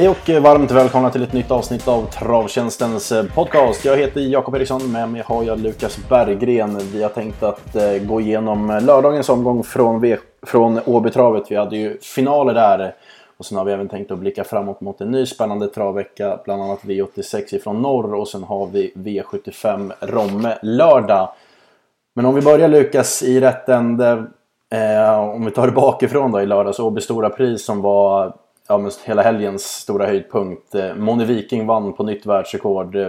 Hej och varmt välkomna till ett nytt avsnitt av Travtjänstens eh, podcast. Jag heter Jakob Eriksson, med mig har jag Lukas Berggren. Vi har tänkt att eh, gå igenom eh, lördagens omgång från, v från Åbytravet. Vi hade ju finaler där. Och sen har vi även tänkt att blicka framåt mot en ny spännande travvecka, bland annat V86 ifrån norr och sen har vi V75 Romme lördag. Men om vi börjar Lukas i rätt ände. Eh, om vi tar det bakifrån då i lördags, Åby Stora Pris som var ja, men hela helgens stora höjdpunkt. Eh, Moni Viking vann på nytt världsrekord. Eh,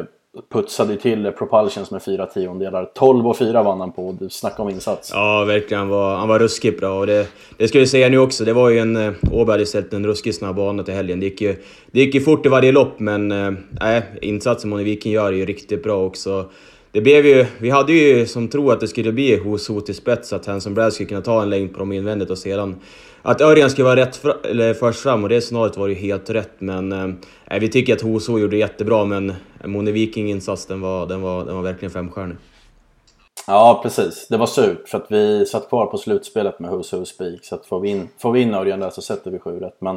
putsade till Propulsions med fyra tiondelar. 12 och 4 vann han på. Du snacka om insats. Ja, verkligen. Han var, han var ruskigt bra. Och det, det ska vi säga nu också. Det var ju en... Eh, Åberg hade ställt en ruskigt snabb bana till helgen. Det gick ju, det gick ju fort i varje lopp, men... Eh, nej, äh, insatsen Moni Viking gör är ju riktigt bra också. Det blev ju... Vi hade ju som tro att det skulle bli hos hot i spets, att Hanson Brad skulle kunna ta en längd på dem invändigt och sedan att Örjan skulle vara rätt fr eller först fram och det scenariot var ju helt rätt. Men eh, vi tycker att Hoso gjorde det jättebra, men Mone Viking-insats den var, den, var, den var verkligen femstjärnig. Ja, precis. Det var surt för att vi satt kvar på slutspelet med Who's Who Speak. Så att får vi in, får vi in Örjan där så sätter vi sju rätt. Men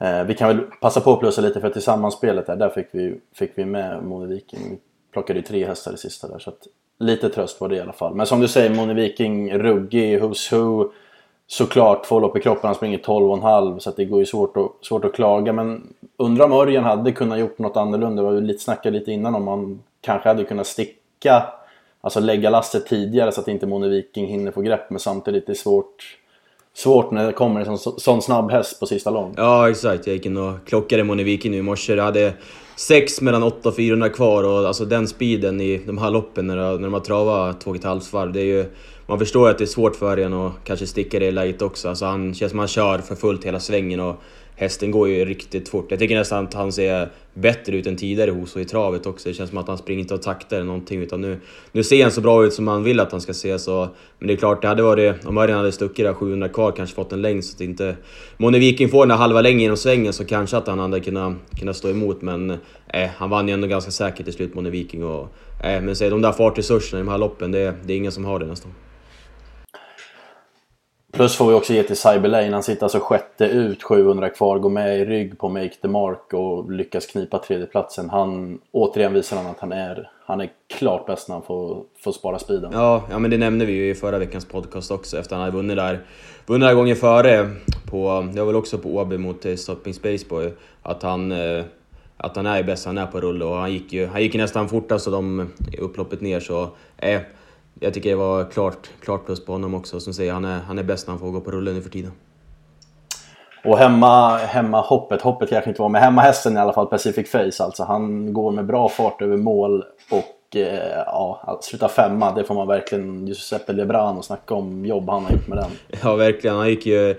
eh, vi kan väl passa på att plussa lite för att i sammanspelet där, där fick vi, fick vi med Mone Viking. Vi plockade ju tre hästar i sista där. Så att lite tröst var det i alla fall. Men som du säger, Mone Viking, ruggig, Who's Who såklart två lopp i kroppen. Han springer 12,5 så det går ju svårt att, svårt att klaga. Men undrar om Örjan hade kunnat gjort något annorlunda. Vi lite snackade lite innan om han kanske hade kunnat sticka, alltså lägga lastet tidigare så att inte Mone Viking hinner få grepp. Men samtidigt det är svårt, svårt när det kommer en sån, sån snabb häst på sista lång. Ja exakt, jag gick in och klockade Mone Viking nu i morse. Jag hade 6 mellan 8 och 400 kvar och alltså den speeden i de här loppen när, när de har travat 2,5 varv. Det är ju man förstår ju att det är svårt för en att kanske sticka det i läget också. Alltså han känns som att han kör för fullt hela svängen och hästen går ju riktigt fort. Jag tycker nästan att han ser bättre ut än tidigare hos och i travet också. Det känns som att han springer inte av takter eller någonting utan nu, nu ser han så bra ut som man vill att han ska se. Så, men det är klart, det hade varit, om Örjan hade stuckit där 700 kvar, kanske fått en längd så att inte Mone Viking får den där halva längden genom svängen så kanske att han hade kunnat, kunnat stå emot. Men eh, han vann ju ändå ganska säkert till slut, Mone Viking. Och, eh, men se, de där fartresurserna i de här loppen, det, det är ingen som har det nästan. Plus får vi också ge till Cyberlane. Han sitter alltså sjätte ut, 700 kvar, går med i rygg på Make the Mark och lyckas knipa tredjeplatsen. Han, återigen visar han att han är, han är klart bäst när han får, får spara speeden. Ja, ja, men det nämnde vi ju i förra veckans podcast också efter han hade vunnit där. Vunnit där gången före, på, det var väl också på Åby mot eh, Stopping Spaceboy, att han eh, att han är bäst han är på rulle och han gick ju han gick nästan fortast av de upploppet ner så eh, jag tycker det var klart, klart plus på honom också. Som säger, han är, han är bäst när han får gå på rulle nu för tiden. Och hemma, hemma hoppet, hoppet kanske inte var, men hemma hästen i alla fall, Pacific Face alltså. Han går med bra fart över mål och eh, ja, att sluta femma, det får man verkligen Giuseppe Lebrano snacka om jobb han har gjort med den. Ja, verkligen. Han gick ju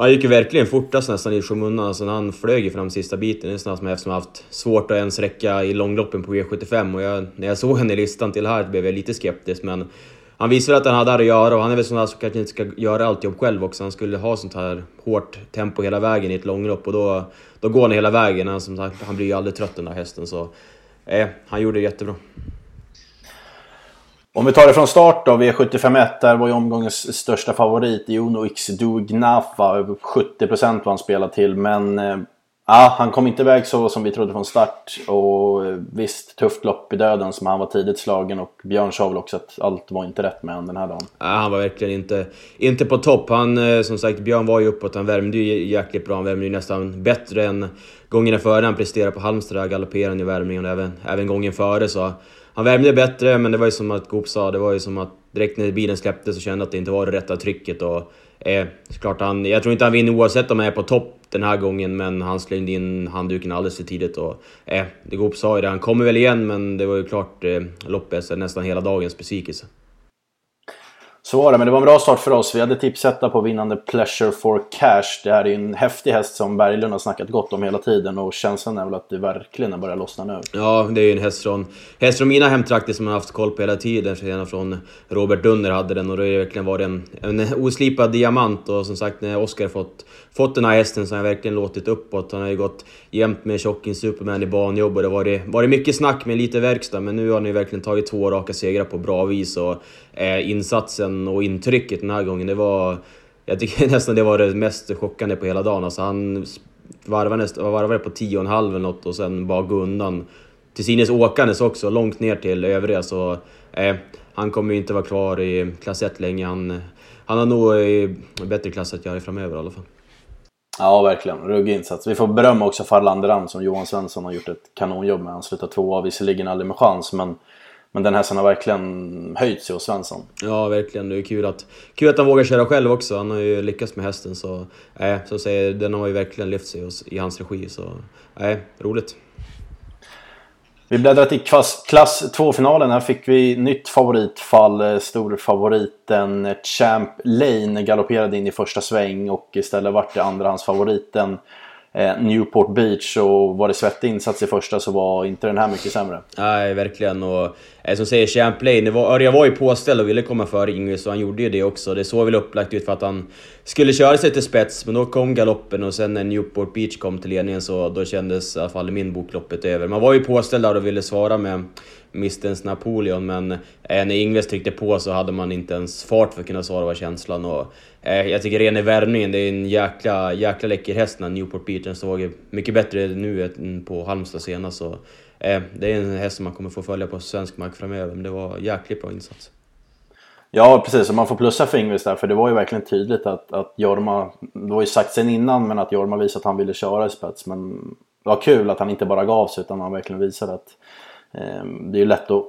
han gick ju verkligen fortast alltså, nästan i skymundan, alltså han flög ju fram sista biten. Det är snart som eftersom jag haft svårt att ens räcka i långloppen på V75 och jag, när jag såg henne i listan till här blev jag lite skeptisk men han visade att han hade här att göra och han är väl sån där som kanske inte ska göra allt jobb själv också. Han skulle ha sånt här hårt tempo hela vägen i ett långlopp och då, då går han hela vägen. Han, som sagt, han blir ju aldrig trött den där hästen så... Eh, han gjorde det jättebra. Om vi tar det från start då, V751, där var ju omgångens största favorit Iono X Dugnafa. 70% var han spelad till, men eh, ja, han kom inte iväg så som vi trodde från start. Och eh, visst, tufft lopp i döden som han var tidigt slagen och Björn sa väl också att allt var inte rätt med honom den här dagen. Ja, han var verkligen inte, inte på topp. Han, eh, som sagt, Björn var ju uppåt, han värmde ju jäkligt bra. Han värmde ju nästan bättre än gångerna före han presterade på Halmstad. Galopperade i värmningen och även, även gången före så han värmde bättre, men det var ju som att Goop sa, det var ju som att direkt när bilen släppte så kände att det inte var det rätta trycket. Och, eh, han, jag tror inte han vinner oavsett om han är på topp den här gången, men han slängde in handduken alldeles för tidigt. Och, eh, det Goop sa ju det, han kommer väl igen, men det var ju klart eh, loppet nästan hela dagens besvikelse. Så var det, men det var en bra start för oss. Vi hade tipsetta på vinnande Pleasure for Cash. Det här är ju en häftig häst som Berglund har snackat gott om hela tiden och känslan är väl att det verkligen har börjat lossna nu. Ja, det är ju en häst från, häst från mina hemtrakter som jag har haft koll på hela tiden. Redan från Robert Dunner hade den och det har verkligen varit en, en oslipad diamant och som sagt när Oskar fått, fått den här hästen så har han verkligen låtit uppåt. Han har ju gått jämt med Shocking Superman i banjobb och det har varit, varit mycket snack med lite verkstad men nu har han ju verkligen tagit två raka segrar på bra vis och eh, insatsen och intrycket den här gången, det var... Jag tycker nästan det var det mest chockande på hela dagen. Alltså han varvade, varvade på 10,5 eller något och sen bara gå undan. Till synes åkandes också, långt ner till övriga så eh, han kommer ju inte vara kvar i klass 1 länge. Han, han har nog i bättre klass att göra framöver i alla fall. Ja, verkligen. Ruggig insats. Vi får berömma också Farlanderam som Johan Svensson har gjort ett kanonjobb med. Han slutar tvåa, visserligen aldrig med chans, men, men den hästen har verkligen höjt sig hos Svensson. Ja, verkligen. Det är kul att, kul att han vågar köra själv också. Han har ju lyckats med hästen, så, äh, så säger, den har ju verkligen lyft sig hos, i hans regi. Så, äh, roligt. Vi bläddrar till klass, klass 2-finalen. Här fick vi nytt favoritfall. Storfavoriten Champ Lane galopperade in i första sväng och istället vart det andrahandsfavoriten eh, Eh, Newport Beach och var det svettig insats i första så var inte den här mycket sämre. Nej, verkligen. Och eh, som säger Champlain, Örjan var ju påställd och ville komma före Ingves och han gjorde ju det också. Det såg väl upplagt ut för att han skulle köra sig till spets, men då kom galoppen och sen när Newport Beach kom till ledningen så då kändes i alla fall i min bok loppet över. Man var ju påställd där och ville svara med Mistens Napoleon, men eh, när Ingves tryckte på så hade man inte ens fart för att kunna svara var känslan. Och, Eh, jag tycker ren i värmningen, det är en jäkla, jäkla läcker häst när Newport Beach. Den såg mycket bättre nu än på Halmstad senast. Så, eh, det är en häst som man kommer få följa på svensk mark framöver, men det var jäkligt bra insats. Ja precis, och man får plussa för Ingves där för det var ju verkligen tydligt att, att Jorma, det var ju sagt sen innan men att Jorma visade att han ville köra i spets men det var kul att han inte bara gav sig utan han verkligen visade att Eh, det är ju lätt att...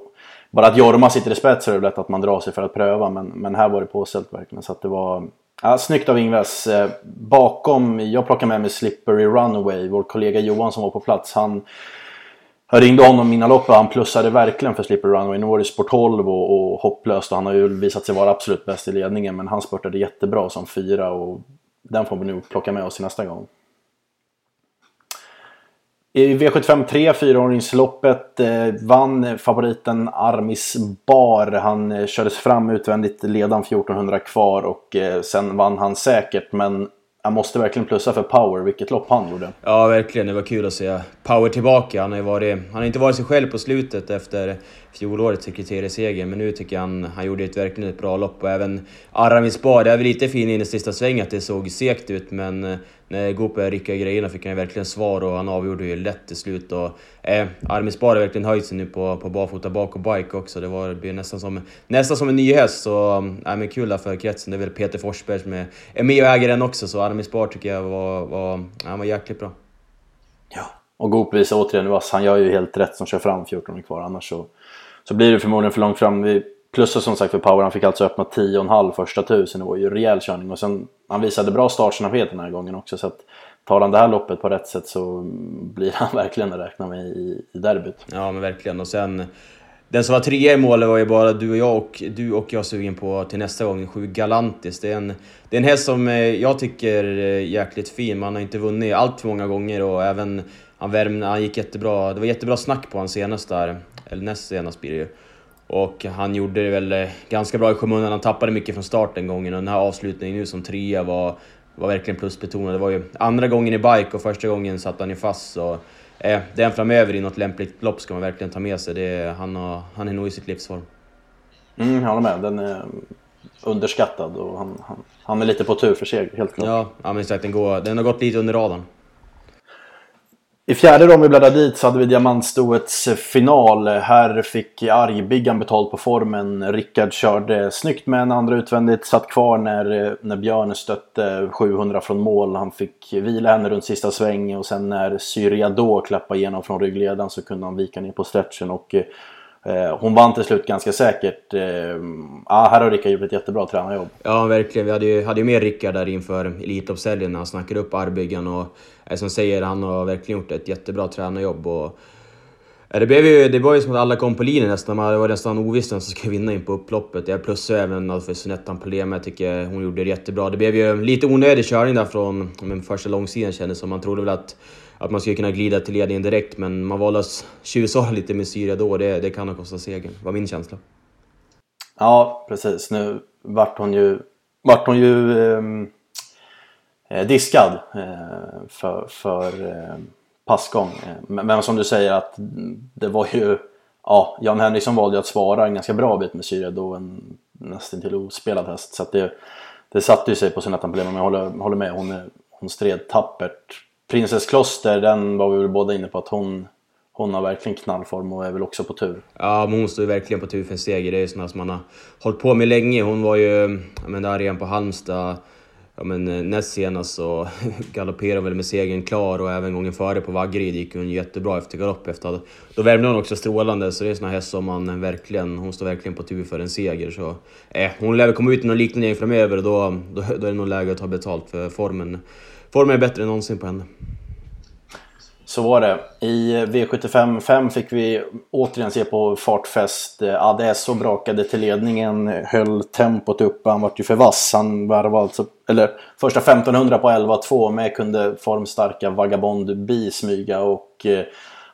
Bara att Jorma sitter i spets är det lätt att man drar sig för att pröva men, men här var det påställt verkligen så att det var... Ja, snyggt av Ingves. Eh, bakom, jag plockar med mig Slippery Runaway, vår kollega Johan som var på plats. Han, jag ringde honom innan loppet han plussade verkligen för Slippery Runway. Nu var det sport 12 och, och hopplöst och han har ju visat sig vara absolut bäst i ledningen men han spurtade jättebra som fyra och den får vi nog plocka med oss till nästa gång. I V75 3, fyraåringsloppet, eh, vann favoriten Armis Bar. Han eh, kördes fram utvändigt, ledan 1400 kvar och eh, sen vann han säkert. Men jag måste verkligen plussa för Power, vilket lopp han gjorde. Ja, verkligen. Det var kul att se Power tillbaka. Han har, varit, han har inte varit sig själv på slutet efter fjolårets kriterieseger, men nu tycker jag han, han gjorde ett verkligen ett bra lopp. Och även Aramis Bar, det är väl lite fin in i sista svängen att det såg segt ut, men eh, när Gope ryckte grejerna fick han verkligen svar och han avgjorde ju lätt till slut. Och, eh, Armin Spar har verkligen höjt sig nu på, på barfota bak och bike också. Det, var, det blir nästan som, nästan som en ny häst. Så eh, men kul där för kretsen. Det är väl Peter Forsberg som är, är med och äger den också. Så Armin Spar tycker jag var, var, han var jäkligt bra. Ja, och Gope visar återigen vass. han gör ju helt rätt som kör fram 14 kvar. Annars så, så blir det förmodligen för långt fram. Vi, Plus som sagt för Power, han fick alltså öppna 10,5 första tusen. Det var ju rejäl körning. Och sen, han visade bra startsnabbhet den här gången också. Så att tar han det här loppet på rätt sätt så blir han verkligen att räkna med i, i derbyt. Ja men verkligen. Och sen... Den som var trea i målet var ju bara du och jag och du och jag sugen på till nästa gång, sju Galantis. Det är en, det är en häst som eh, jag tycker är jäkligt fin. Man har inte vunnit allt för många gånger och även han värmde, han gick jättebra. Det var jättebra snack på han senast där, eller näst senast blir det ju. Och han gjorde det väl eh, ganska bra i skymundan. Han tappade mycket från start den gången och den här avslutningen nu som trea var, var verkligen plusbetonad. Det var ju andra gången i bike och första gången satt han ju fast. Så, eh, den framöver i något lämpligt lopp ska man verkligen ta med sig. Det, han, har, han är nog i sitt livsform. Mm, jag håller med. Den är underskattad och han, han, han är lite på tur för seger, helt klart. Ja, ja men exakt. Den, går, den har gått lite under radarn. I fjärde om vi bläddrar dit så hade vi diamantstoets final. Här fick Argbiggan betalt på formen. Rickard körde snyggt med en andra utvändigt. Satt kvar när, när Björn stötte 700 från mål. Han fick vila henne runt sista sväng och sen när Syriado klappade igenom från ryggledaren så kunde han vika ner på stretchen. Och, eh, Eh, hon vann till slut ganska säkert. Eh, ja, här har Rickard gjort ett jättebra tränarjobb. Ja, verkligen. Vi hade ju, hade ju med Rickard där inför Elitloppshelgen när han snackade upp Argbiggan. Och eh, som säger, han har verkligen gjort ett jättebra tränarjobb. Och, det, blev ju, det var ju som att alla kom på linjen nästan. Det var nästan ovisst vem som skulle vinna in på upploppet. Jag plussar även för Sunettan Polema. Jag tycker hon gjorde det jättebra. Det blev ju lite onödig körning där från men första långsidan kändes som. Man trodde väl att, att man skulle kunna glida till ledningen direkt, men man valde att tjuvsala lite med Syria då. Det, det kan ha kostat segern, var min känsla. Ja, precis. Nu vart hon ju, vart hon ju ehm, eh, diskad eh, för, för eh, passgång. Men, men, som du säger att det var ju... Ja, Jan Henriksson valde ju att svara en ganska bra bit med Syria då en nästan till ospelad häst. Så att det, det satte ju sig på sin problem men jag håller, håller med. Hon, hon stred tappert Princess Kloster, den var vi väl båda inne på att hon, hon har verkligen knallform och är väl också på tur. Ja, men hon står ju verkligen på tur för en seger. Det är ju sådana som alltså man har hållit på med länge. Hon var ju, men där igen på Halmstad, ja men eh, näst senast så galopperade väl med segern klar och även gången före på Vaggeryd gick hon jättebra efter galopp. Efter, då värmde hon också strålande, så det är såna hästar som man verkligen, hon står verkligen på tur för en seger. Så, eh, hon lär väl komma ut i något liknande gäng framöver och då, då, då är det nog läge att ta betalt för formen. Formen är bättre än någonsin på henne. Så var det. I V75 5 fick vi återigen se på fartfest. Eh, Adesso brakade till ledningen, höll tempot uppe. Han var ju för vass. Han varvade alltså, eller första 1500 på 11-2 med kunde formstarka Vagabond Bi smyga och eh,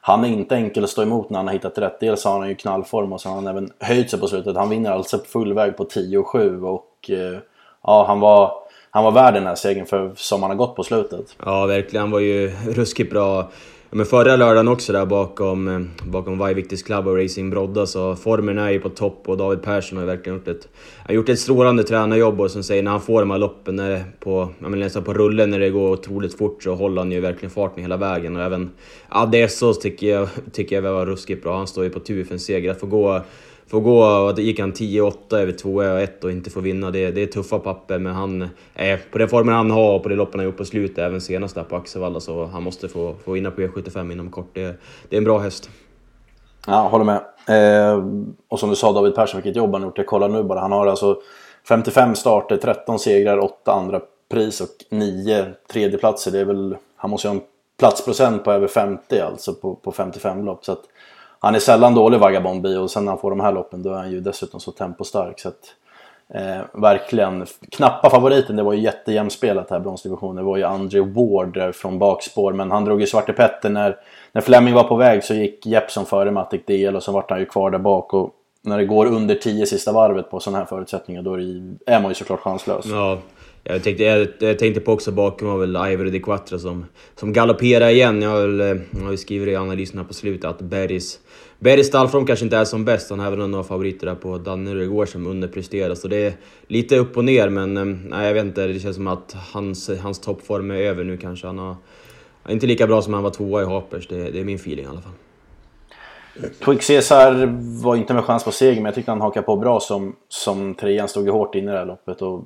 han är inte enkel att stå emot när han har hittat rätt. Dels har han ju knallform och så har han även höjt sig på slutet. Han vinner alltså full väg på 10-7 och eh, ja, han var han var värd den här segern för som han har gått på slutet. Ja, verkligen. Han var ju ruskigt bra. Men förra lördagen också där bakom, eh, bakom Vajviktis Club och Racing Brodda så formen är ju på topp och David Persson har ju verkligen gjort ett, han gjort ett strålande tränarjobb och som säger när han får de här loppen när på, jag menar, nästan på rullen när det går otroligt fort så håller han ju verkligen farten hela vägen och även Adesos tycker jag, tycker jag var ruskigt bra. Han står ju på tur för en seger. Att få gå Få gå, det gick han 10-8 över 2 och 1 och inte få vinna, det, det är tuffa papper. Men han, eh, på den formen han har och på det loppen han gjort på slutet, även senast där på Axevalla, så han måste få, få vinna på E75 inom kort. Det, det är en bra häst. Ja, håller med. Eh, och som du sa, David Persson, vilket jobb han gjort. Jag kollar nu bara. Han har alltså 55 starter, 13 segrar, 8 andra pris och 9 tredjeplatser. Det är väl, han måste ju ha en platsprocent på över 50 alltså på, på 55 lopp. Så att, han är sällan dålig Vagabond och sen när han får de här loppen då är han ju dessutom så tempostark. Så att, eh, verkligen knappa favoriten, det var ju jättejämspelat här bronsdivisionen. Det var ju André Ward eh, från bakspår men han drog ju Svarte Petter när, när Fleming var på väg så gick Jeppson före Matic DL och så vart han ju kvar där bak. Och när det går under 10 sista varvet på sådana här förutsättningar då är man ju såklart chanslös. Ja. Jag tänkte, jag, jag tänkte på också bakom var väl Ivory de Quattro som, som galopperar igen. Jag har, väl, eh, jag ju skrivit i analyserna på slutet att Bergs Bergs stallform kanske inte är som bäst. Han har även några favoriter där på Danneryd igår som underpresterar. Så det är lite upp och ner, men eh, nej, jag vet inte. Det känns som att hans, hans toppform är över nu kanske. Han har, inte lika bra som han var tvåa i Hapers. Det, det är min feeling i alla fall. Twix Cesar var inte med chans på seger men jag tyckte han hakade på bra som, som trean stod ju hårt inne i det här loppet. Och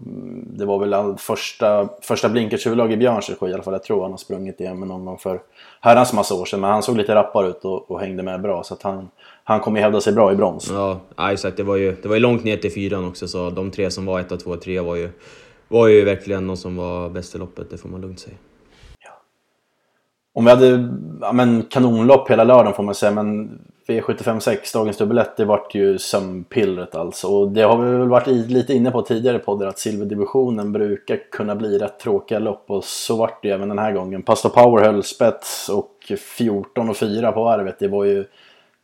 det var väl första, första blinkers huvudlag i Björns regi i alla fall. Jag tror han har sprungit igen med någon gång för herrans massa år sedan. Men han såg lite rappare ut och, och hängde med bra så att han, han kommer ju hävda sig bra i brons. Ja, exakt. Det var ju, det var ju långt ner till fyran också så de tre som var 1, 2, 3 var ju, var ju verkligen de som var bäst i loppet. Det får man lugnt säga. Om vi hade ja, men kanonlopp hela lördagen får man säga men V756, dagens dubbelett, det vart ju sömnpillret alltså. Och det har vi väl varit lite inne på tidigare poddar att silverdivisionen brukar kunna bli rätt tråkiga lopp och så vart det ju även den här gången. Pastor Power höll spets och 14 och 4 på varvet. Det var ju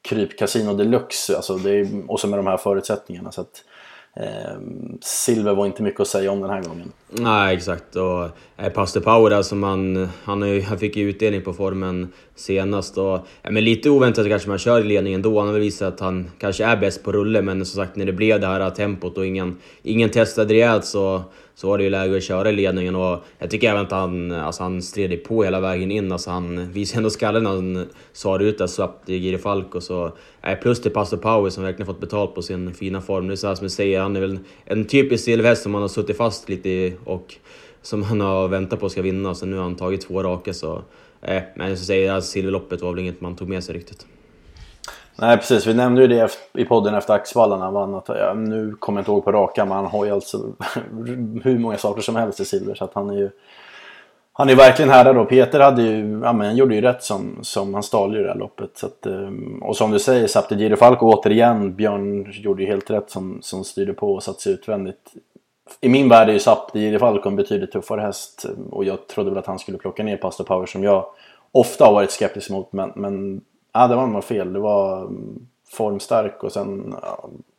krypkasino deluxe alltså det, och så med de här förutsättningarna. Så att, Eh, Ehm, silver var inte mycket att säga om den här gången. Nej, exakt. Och eh, Pastor Power, alltså man, han, är, han fick ju utdelning på formen senast. Och, ja, men lite oväntat kanske man kör i ledningen då. Han har väl visat att han kanske är bäst på rulle, men som sagt när det blev det här tempot och ingen, ingen testade rejält så så var det ju läge att köra i ledningen och jag tycker även att han, alltså han stred på hela vägen in. Alltså han visade ändå skallen när han sa det ut där snabbt i Giri Falk och så plus till Pastor Power som verkligen fått betalt på sin fina form. Nu så här som jag säger, han är väl en typisk silverhäst som man har suttit fast lite i och som han har väntat på ska vinna. Så nu har han tagit två raka så... Eh, men jag säger, alltså, silverloppet var väl inget man tog med sig riktigt. Nej precis, vi nämnde ju det i podden efter Axevalla när han vann. Att, ja, nu kommer jag inte ihåg på raka men han har ju alltså hur många saker som helst i silver. Så att han är ju han är verkligen här då. Peter hade ju, ja, men han gjorde ju rätt som, som han stal ju det här loppet. Så att, ehm, och som du säger, Sapte Giro Falco återigen. Björn gjorde ju helt rätt som, som styrde på och satte sig utvändigt. I min värld är ju Sapte Giro Falco en betydligt tuffare häst. Och jag trodde väl att han skulle plocka ner Pastor Power som jag ofta har varit skeptisk mot. Men, men ja, det var nog fel. Det var mm, formstark och sen,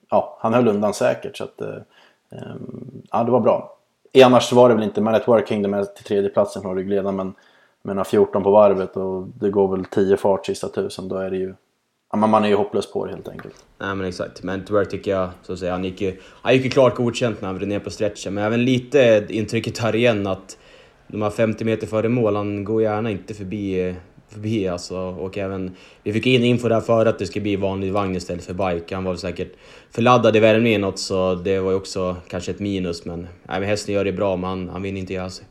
ja, han höll undan säkert. Så att, eh, ja, det var bra. Annars var det väl inte Man at Work hängde med till tredjeplatsen från ryggledaren men, men 14 på varvet och det går väl 10 fart sista tusen. Då är det ju Ja, man är ju hopplös på det helt enkelt. Nej men exakt. Men tyvärr tycker jag, så att säga, han gick ju, han gick ju klart godkänt när han vred ner på stretchen. Men även lite intrycket här igen att de här 50 meter före mål, han går gärna inte förbi eh, förbi alltså. Och även, vi fick in info där före att det skulle bli vanlig vagn istället för bike. Han var väl säkert för laddad i värmningen något så det var ju också kanske ett minus. Men, nej, men hästen gör det bra men han, han vinner inte göra sig.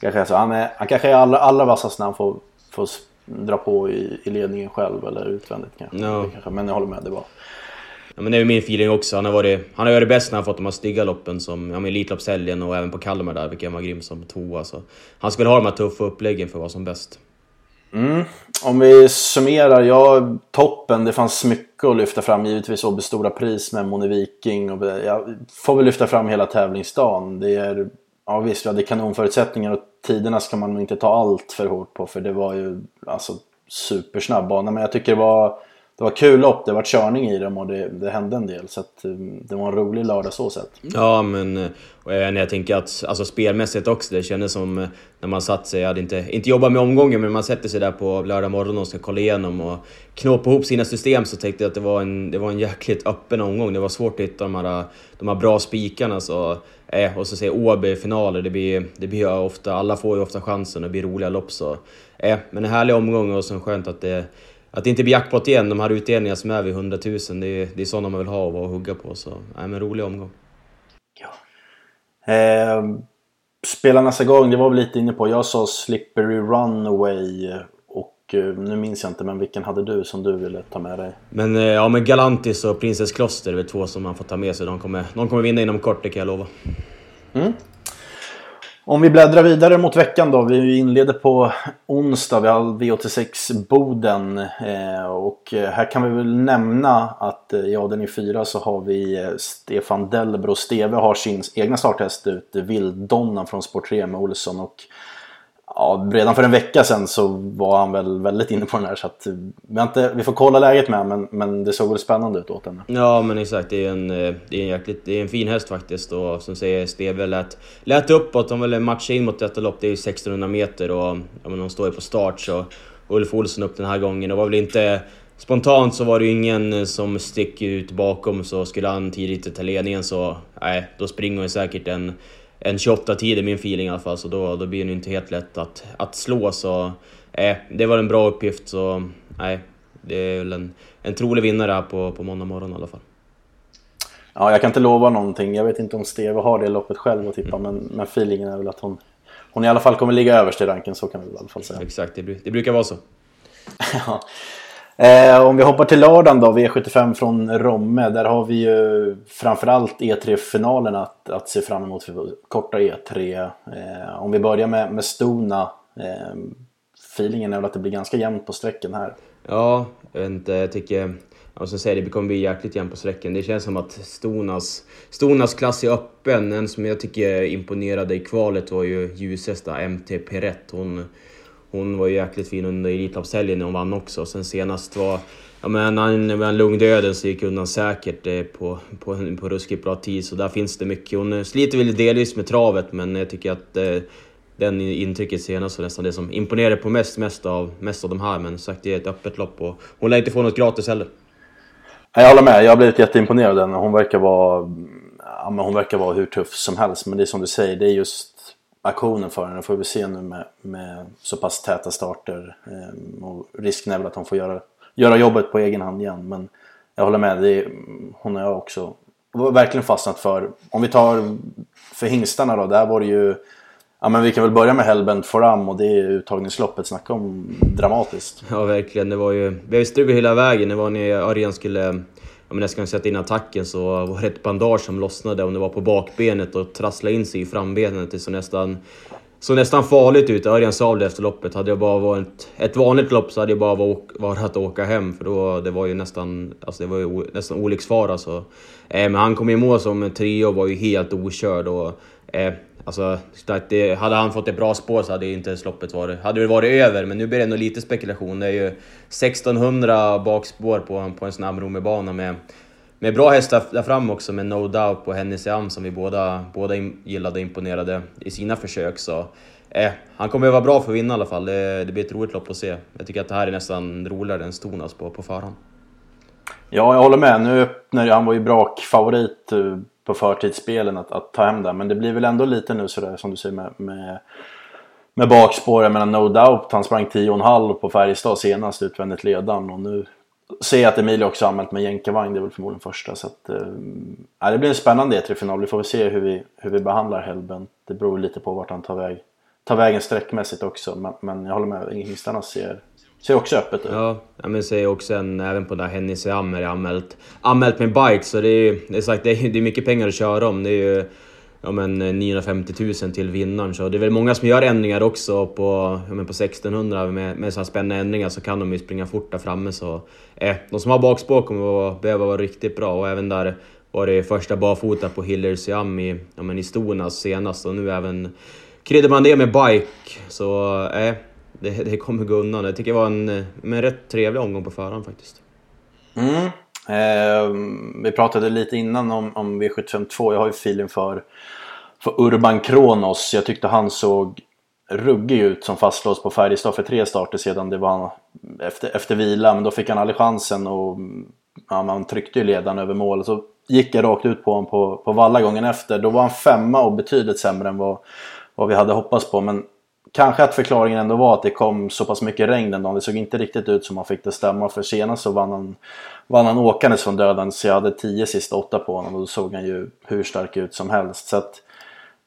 Kanske är så. Han, är, han kanske är allra, allra vassast när han får, får dra på i, i ledningen själv eller utvändigt kanske. No. kanske. Men jag håller med, det var... Ja, men det är min feeling också. Han har, varit, han har gjort det bäst när han fått de här stygga loppen som ja, Elitloppshelgen och även på Kalmar där, vilken var grym som tvåa. Så han skulle ha de här tuffa uppläggen för vara som bäst. Mm. Om vi summerar, ja toppen, det fanns mycket att lyfta fram. Givetvis Åbys Stora Pris med Moni Viking. Och, jag får väl lyfta fram hela tävlingsdagen. Det är, ja visst, vi hade kanonförutsättningar och tiderna ska man nog inte ta allt för hårt på för det var ju alltså supersnabb bana. Men jag tycker det var det var kul lopp, det var körning i dem och det, det hände en del. Så att, eh, det var en rolig lördag så sett. Mm. Ja, men eh, och jag tänker att alltså, spelmässigt också, det kändes som eh, när man satt sig, jag hade inte, inte jobbat med omgången, men man sätter sig där på lördag morgon och ska kolla igenom och knåpa ihop sina system så tänkte jag att det var en, det var en jäkligt öppen omgång. Det var svårt att hitta de här, de här bra spikarna. Så, eh, och så säger Åby finaler, det blir, det blir ofta, alla får ju ofta chansen och det blir roliga lopp. Så, eh, men en härlig omgång och så skönt att det att det inte blir jackpot igen, de här utdelningarna som är vid 100 000, det är, det är sådana man vill ha och hugga på. Så, nej men rolig omgång. Ja. Eh, spelarnas igång, det var vi lite inne på. Jag sa Slippery Runaway och eh, nu minns jag inte, men vilken hade du som du ville ta med dig? Men, eh, ja, men Galantis och Princess Kloster är väl två som man får ta med sig. De kommer, de kommer vinna inom kort, det kan jag lova. Mm. Om vi bläddrar vidare mot veckan då. Vi inleder på onsdag. Vi har V86 Boden. Eh, och eh, här kan vi väl nämna att i avdelning 4 så har vi eh, Stefan Delbro, Steve har sin egna starthäst ut, Vilddonnan från Sport 3 med Olsson. Och Ja, redan för en vecka sedan så var han väl väldigt inne på den här så att vi, inte, vi får kolla läget med men, men det såg väl spännande ut åt henne. Ja men exakt, det är en, eh, det är en, jäkligt, det är en fin häst faktiskt och som säger Steve lät, lät uppåt, de ville matcha in mot detta lopp, det är ju 1600 meter och ja, men de står ju på start så Ulf Olsson upp den här gången, det var väl inte Spontant så var det ju ingen eh, som sticker ut bakom så skulle han tidigt ta ledningen så nej, då springer hon säkert en en 28-tid i min feeling i alla fall, så då, då blir det inte helt lätt att, att slå. Så eh, det var en bra uppgift, så nej, det är väl en, en trolig vinnare här på, på måndag morgon i alla fall. Ja, jag kan inte lova någonting. Jag vet inte om Steve har det loppet själv att tippa, mm. men, men feelingen är väl att hon, hon i alla fall kommer ligga överst i ranken, så kan vi i alla fall säga. Exakt, det, det brukar vara så. ja. Eh, om vi hoppar till lördagen då, V75 från Romme. Där har vi ju framförallt E3-finalen att, att se fram emot för korta E3. Eh, om vi börjar med, med Stona. Eh, feelingen är väl att det blir ganska jämnt på sträckan här. Ja, jag vet inte, jag tycker... Jag måste säga det kommer bli jäkligt jämnt på sträckan. Det känns som att Stonas, Stonas klass är öppen. En som jag tycker imponerade i kvalet var ju ljushästa MT Perrett. Hon hon var ju jäkligt fin under Elitloppshelgen när hon vann också. Sen senast var... Ja men han var en lugn döden så gick undan säkert eh, på, på, på ruskigt bra tid. Så där finns det mycket. Hon eh, sliter väl delvis med travet men jag tycker att eh, den intrycket senast var nästan det som imponerade på mest, mest, av, mest av de här. Men sagt, det är ett öppet lopp och hon lär inte få något gratis heller. Jag håller med, jag har blivit jätteimponerad av henne. Hon verkar vara... Ja, men hon verkar vara hur tuff som helst. Men det är som du säger, det är just aktionen för henne. får vi se nu med, med så pass täta starter. Eh, och risken är väl att hon får göra, göra jobbet på egen hand igen. Men jag håller med, det är, hon har jag också verkligen fastnat för. Om vi tar för hingstarna då, där var det ju Ja men vi kan väl börja med Hellbent Foram och det är uttagningsloppet. Snacka om dramatiskt. Ja verkligen, det var ju... Vi har ju strulat hela vägen. Det var när Örjan skulle ja, men skulle sätta in attacken så var det ett bandage som lossnade om det var på bakbenet och trasslade in sig i frambenet. Det såg nästan, såg nästan farligt ut. Örjan sa det efter loppet. Hade det bara varit ett vanligt lopp så hade det bara varit att åka hem för då, det var ju nästan, alltså det var ju nästan olycksfara. Så. Eh, men han kom i mål som trio och var ju helt okörd. Och, eh, Alltså, det, hade han fått ett bra spår så hade inte loppet varit, hade det varit över, men nu blir det ändå lite spekulation. Det är ju 1600 bakspår på, på en snabb bana med, med bra hästar där fram också, med No Doubt på Hennessy Am som vi båda, båda gillade och imponerade i sina försök. Så, eh, han kommer att vara bra för att vinna i alla fall. Det, det blir ett roligt lopp att se. Jag tycker att det här är nästan roligare än Stonas på, på förhand. Ja, jag håller med. Nu öppnar han var ju brakfavorit. Eh, på förtidsspelen att, att ta hem det. Men det blir väl ändå lite nu sådär som du säger med, med, med bakspåren. Men no doubt, han sprang 10,5 på Färjestad senast utvändigt ledan och nu ser jag att Emilio också anmält med jänkarvagn. Det är väl förmodligen första. Så att, äh, det blir en spännande E3-final. Vi får väl se hur vi, hur vi behandlar Hellbent. Det beror lite på vart han tar, väg, tar vägen sträckmässigt också. Men, men jag håller med, hingstarna ser, ser också öppet ut. Ja, men ser också en, även på där Hennessy Ammer är anmält, anmält med bike. Så det är, det är, sagt, det är, det är mycket pengar att köra om. Det är ju ja, men eh, 950 000 till vinnaren. Så det är väl många som gör ändringar också på, ja, men på 1600 med, med sådana spännande ändringar så kan de ju springa fort där framme. Så, eh, de som har bakspår kommer att behöva vara riktigt bra och även där var det första barfota på Hillers Siam i, ja, men i Stonas senast och nu även kryddar man det med bike. Så eh, det, det kommer gå undan. Jag tycker det var en en rätt trevlig omgång på förhand faktiskt. Mm. Eh, vi pratade lite innan om, om V752. Jag har ju feeling för, för Urban Kronos. Jag tyckte han såg ruggig ut som fastlås på Färjestad för tre starter sedan. Det var han efter, efter vila, men då fick han aldrig chansen och ja, man tryckte ju ledaren över mål. Så gick jag rakt ut på honom på, på valla gången efter. Då var han femma och betydligt sämre än vad, vad vi hade hoppats på. Men kanske att förklaringen ändå var att det kom så pass mycket regn den dagen. Det såg inte riktigt ut som han fick det stämma. För senast så vann han, vann han åkandes från döden. Så jag hade tio sista åtta på honom och då såg han ju hur stark ut som helst. Så att,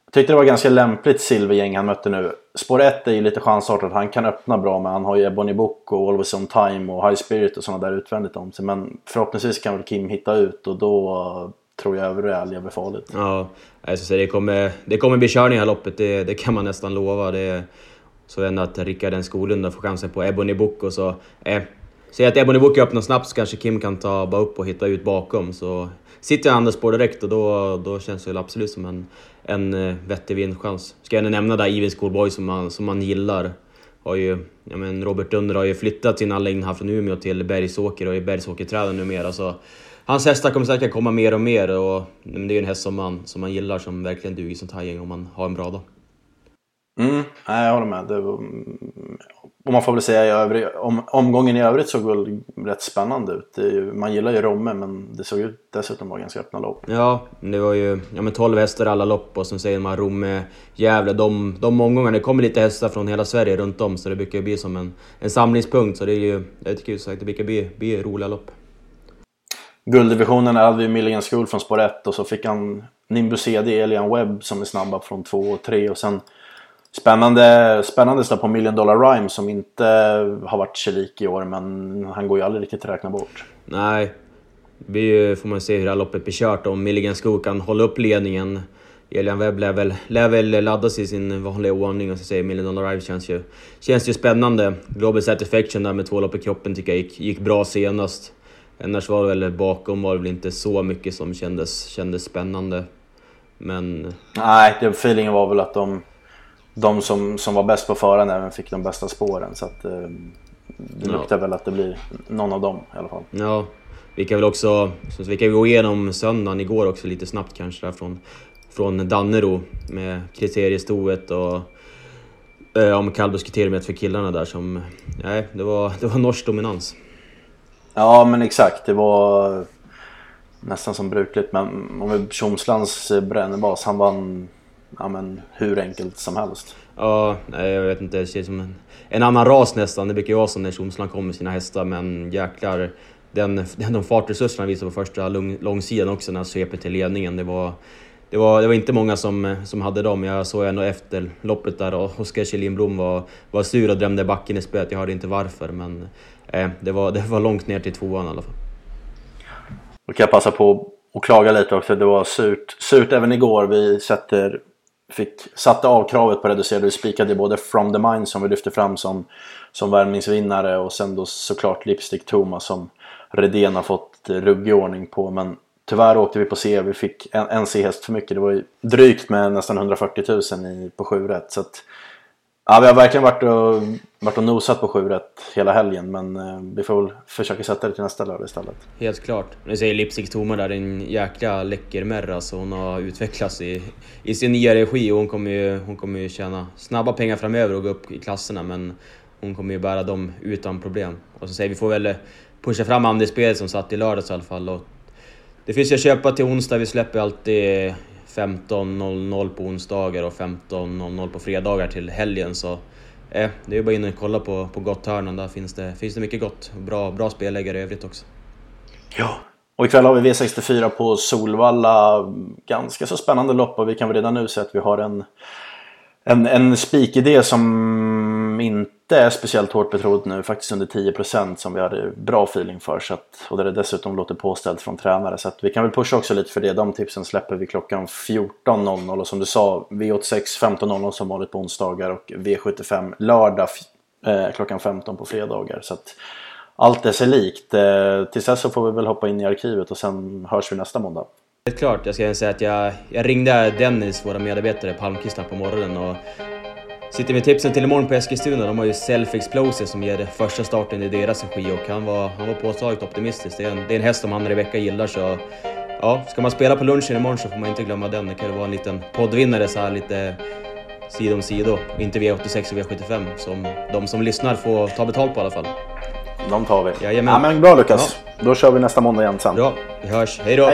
jag tyckte det var ganska lämpligt silvergäng han mötte nu. Spår 1 är ju lite chansartat. Han kan öppna bra men han har ju Ebony Book och Always On Time och High Spirit och sådana där utvändigt om sig. Men förhoppningsvis kan väl Kim hitta ut och då tror jag övriga älgar farligt. Ja, alltså, det, kommer, det kommer bli körning i här loppet, det, det kan man nästan lova. Det, så ändå att Rickard N Skoglund får chansen på Ebony Book och så... Eh, Säg att Ebony Book öppnar snabbt så kanske Kim kan ta bara upp och hitta ut bakom. Så sitter jag andra spår direkt och då, då känns det absolut som en, en eh, vettig vinstchans. Ska jag nämna där Even Schoolboy som man, som man gillar. Har ju, ja men Robert Dunder har ju flyttat sin anläggning här från Umeå till Bergsåker och är Bergsåkerträden numera. Så hans hästar kommer säkert komma mer och mer och det är ju en häst som man, som man gillar som verkligen duger som thai om man har en bra dag. Mm, jag håller med. Det, och man får väl säga i övrig, om, omgången i övrigt såg väl rätt spännande ut. Ju, man gillar ju Romme men det såg ut dessutom vara ganska öppna lopp. Ja, det var ju ja, men 12 hästar i alla lopp och sen säger man Romme, Gävle. De, de omgångarna, det kommer lite hästar från hela Sverige runt om så det brukar bli som en, en samlingspunkt. Så det är ju, jag tycker ju sagt, det brukar bli, bli roliga lopp. Gulddivisionen hade vi Milligan School från spår 1 och så fick han Nimbus CD, Elian Webb som är snabba från 2 och 3 och sen Spännande, spännande start på Million Dollar Rhyme som inte har varit Celik i år men han går ju aldrig riktigt att räkna bort. Nej, det ju, får man se hur det här loppet blir kört om Milligan Skog kan hålla upp ledningen. Elian Webb lär väl, lär väl laddas i sin vanliga ordning och så säger Million Dollar Rhyme känns ju, känns ju spännande. Global Satisfaction där med två lopp i kroppen tycker jag gick, gick bra senast. Annars var det väl bakom var det väl inte så mycket som kändes, kändes spännande. Men... Nej, det, feelingen var väl att de de som, som var bäst på förhand även fick de bästa spåren. Så att, eh, det luktar ja. väl att det blir någon av dem i alla fall. Ja, vi kan väl också så vi kan gå igenom söndagen igår också lite snabbt kanske där från, från Dannero med kriteriestoet och eh, om kallblodskriteriet för killarna där som... Nej, det var, det var norsk dominans. Ja, men exakt. Det var nästan som brukligt. Men om vi Tjomslands brännebas, han vann ja, men, hur enkelt som helst. Ja, nej, jag vet inte. Det känns som en, en annan ras nästan. Det brukar ju vara så när Tjomsland kommer med sina hästar, men jäklar. Den, de fartresurserna visade på första lång, långsidan också när han sveper till ledningen. Det var, det var, det var inte många som, som hade dem. Jag såg ändå efter loppet där och Oskar Kjellin var, var sur och drömde backen i spöet. Jag hörde inte varför, men eh, det, var, det var långt ner till tvåan i alla fall. Då kan jag passa på att klaga lite också. Det var surt, surt även igår. Vi sätter fick, satte av kravet på reducerade. Vi spikade både From the Mind som vi lyfte fram som, som värmningsvinnare och sen då såklart Lipstick Thomas som Redén har fått ruggig ordning på. Men tyvärr åkte vi på C. Vi fick en, en C-häst för mycket. Det var ju drygt med nästan 140 000 i, på 7 rätt. Så att, Ja, vi har verkligen varit och, varit och nosat på 7 hela helgen men eh, vi får väl försöka sätta det till nästa lördag istället. Helt klart. Nu säger Lipstick Toma där, en jäkla läcker Merra så hon har utvecklats i, i sin nya regi och hon kommer, ju, hon kommer ju tjäna snabba pengar framöver och gå upp i klasserna men hon kommer ju bära dem utan problem. Och så säger vi får väl pusha fram andelspelet som satt i lördags i alla fall och det finns ju att köpa till onsdag. Vi släpper alltid 15.00 på onsdagar och 15.00 på fredagar till helgen. Så eh, det är bara in och kolla på, på Gotthörnan. Där finns det, finns det mycket gott. Bra, bra spelläggare i övrigt också. Ja, och ikväll har vi V64 på Solvalla. Ganska så spännande lopp och vi kan väl redan nu se att vi har en, en, en spikidé som inte är speciellt hårt betrodd nu. Faktiskt under 10% som vi hade bra feeling för. Så att, och där det dessutom låter påställt från tränare. Så att vi kan väl pusha också lite för det. De tipsen släpper vi klockan 14.00 och som du sa V86 15.00 som vanligt på onsdagar och V75 lördag eh, klockan 15 på fredagar. Så att, allt är sig likt. Eh, tills dess så får vi väl hoppa in i arkivet och sen hörs vi nästa måndag. Helt klart. Jag ska säga att jag, jag ringde Dennis, våra medarbetare, Palmqvist på morgonen och sitter med tipsen till imorgon på Eskilstuna. De har ju Self Explosive som ger första starten i deras regi och han var, han var påtagligt optimistisk. Det är, en, det är en häst som han i vecka gillar så ja, ska man spela på lunchen imorgon så får man inte glömma den. Det kan ju vara en liten poddvinnare så här lite sida om sida. Inte V86 och V75 som de som lyssnar får ta betalt på i alla fall. De tar vi. Jajamän. Ja, men bra Lukas. Ja. Då kör vi nästa måndag igen sen. Bra, vi hörs. Hej då!